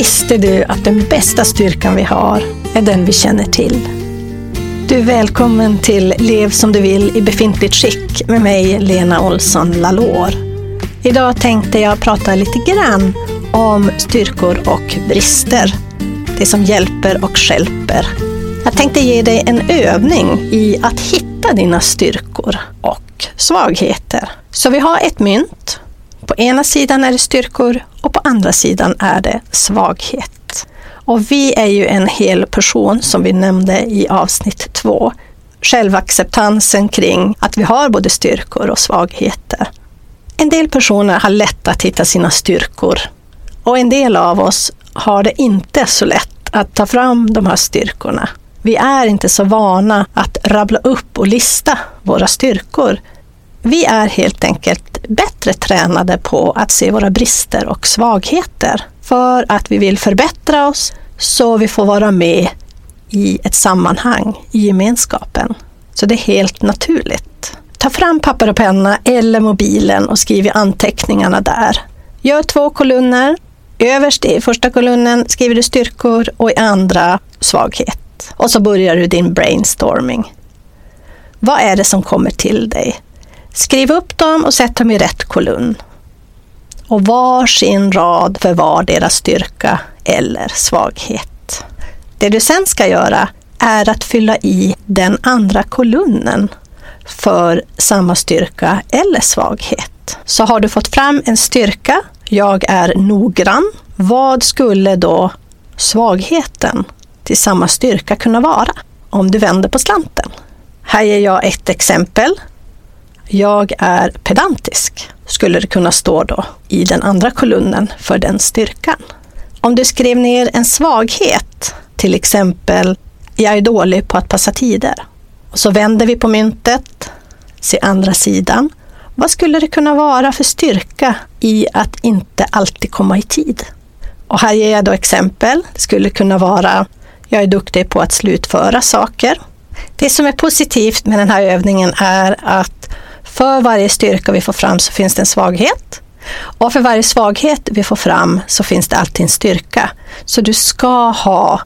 Visste du att den bästa styrkan vi har är den vi känner till? Du är välkommen till Lev som du vill i befintligt skick med mig, Lena Olsson Lalor. Idag tänkte jag prata lite grann om styrkor och brister. Det som hjälper och skälper. Jag tänkte ge dig en övning i att hitta dina styrkor och svagheter. Så vi har ett mynt. På ena sidan är det styrkor och på andra sidan är det svaghet. Och vi är ju en hel person som vi nämnde i avsnitt två. Självacceptansen kring att vi har både styrkor och svagheter. En del personer har lätt att hitta sina styrkor och en del av oss har det inte så lätt att ta fram de här styrkorna. Vi är inte så vana att rabbla upp och lista våra styrkor. Vi är helt enkelt bättre tränade på att se våra brister och svagheter för att vi vill förbättra oss så vi får vara med i ett sammanhang, i gemenskapen. Så det är helt naturligt. Ta fram papper och penna eller mobilen och skriv i anteckningarna där. Gör två kolumner. Överst i första kolumnen skriver du styrkor och i andra svaghet. Och så börjar du din brainstorming. Vad är det som kommer till dig? Skriv upp dem och sätt dem i rätt kolumn. Och var sin rad för var deras styrka eller svaghet. Det du sen ska göra är att fylla i den andra kolumnen för samma styrka eller svaghet. Så har du fått fram en styrka, jag är noggrann, vad skulle då svagheten till samma styrka kunna vara om du vänder på slanten? Här ger jag ett exempel. Jag är pedantisk, skulle det kunna stå då i den andra kolumnen för den styrkan. Om du skrev ner en svaghet, till exempel jag är dålig på att passa tider. Och så vänder vi på myntet, Se andra sidan. Vad skulle det kunna vara för styrka i att inte alltid komma i tid? Och här ger jag då exempel. Det skulle kunna vara jag är duktig på att slutföra saker. Det som är positivt med den här övningen är att för varje styrka vi får fram så finns det en svaghet. Och för varje svaghet vi får fram så finns det alltid en styrka. Så du ska ha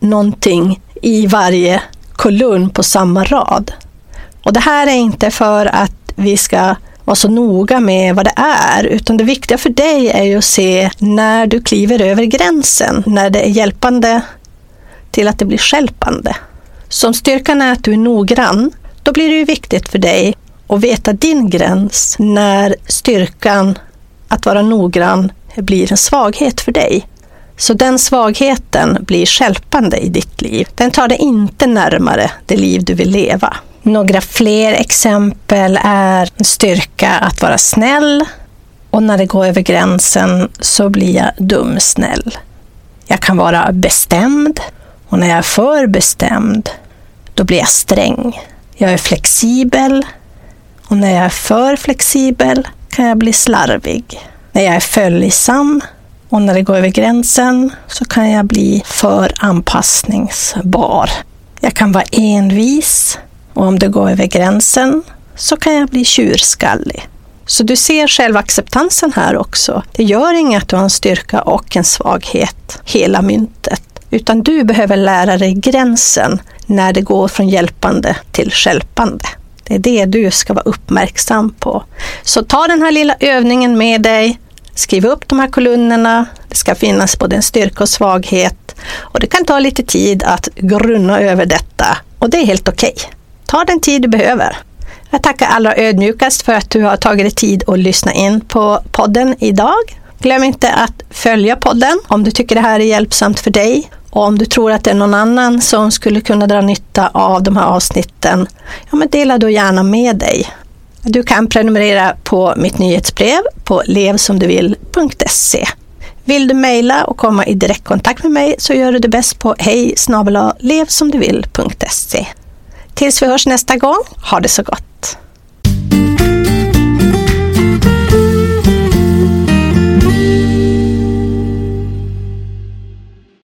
någonting i varje kolumn på samma rad. Och det här är inte för att vi ska vara så noga med vad det är, utan det viktiga för dig är ju att se när du kliver över gränsen, när det är hjälpande till att det blir skälpande. om styrkan är att du är noggrann, då blir det ju viktigt för dig och veta din gräns när styrkan att vara noggrann blir en svaghet för dig. Så den svagheten blir skälpande i ditt liv. Den tar dig inte närmare det liv du vill leva. Några fler exempel är styrka att vara snäll och när det går över gränsen så blir jag dumsnäll. Jag kan vara bestämd och när jag är för bestämd då blir jag sträng. Jag är flexibel och när jag är för flexibel kan jag bli slarvig. När jag är följsam och när det går över gränsen så kan jag bli för anpassningsbar. Jag kan vara envis och om det går över gränsen så kan jag bli tjurskallig. Så du ser självacceptansen här också. Det gör inget att du har en styrka och en svaghet, hela myntet. Utan du behöver lära dig gränsen när det går från hjälpande till skälpande. Det är det du ska vara uppmärksam på. Så ta den här lilla övningen med dig. Skriv upp de här kolumnerna. Det ska finnas både en styrka och svaghet. Och det kan ta lite tid att grunna över detta. Och det är helt okej. Okay. Ta den tid du behöver. Jag tackar allra ödmjukast för att du har tagit dig tid att lyssna in på podden idag. Glöm inte att följa podden om du tycker det här är hjälpsamt för dig. Och om du tror att det är någon annan som skulle kunna dra nytta av de här avsnitten, ja men dela då gärna med dig. Du kan prenumerera på mitt nyhetsbrev på levsomduvill.se. Vill du mejla och komma i direktkontakt med mig så gör du det bäst på hej levsomduvill.se. Tills vi hörs nästa gång, ha det så gott!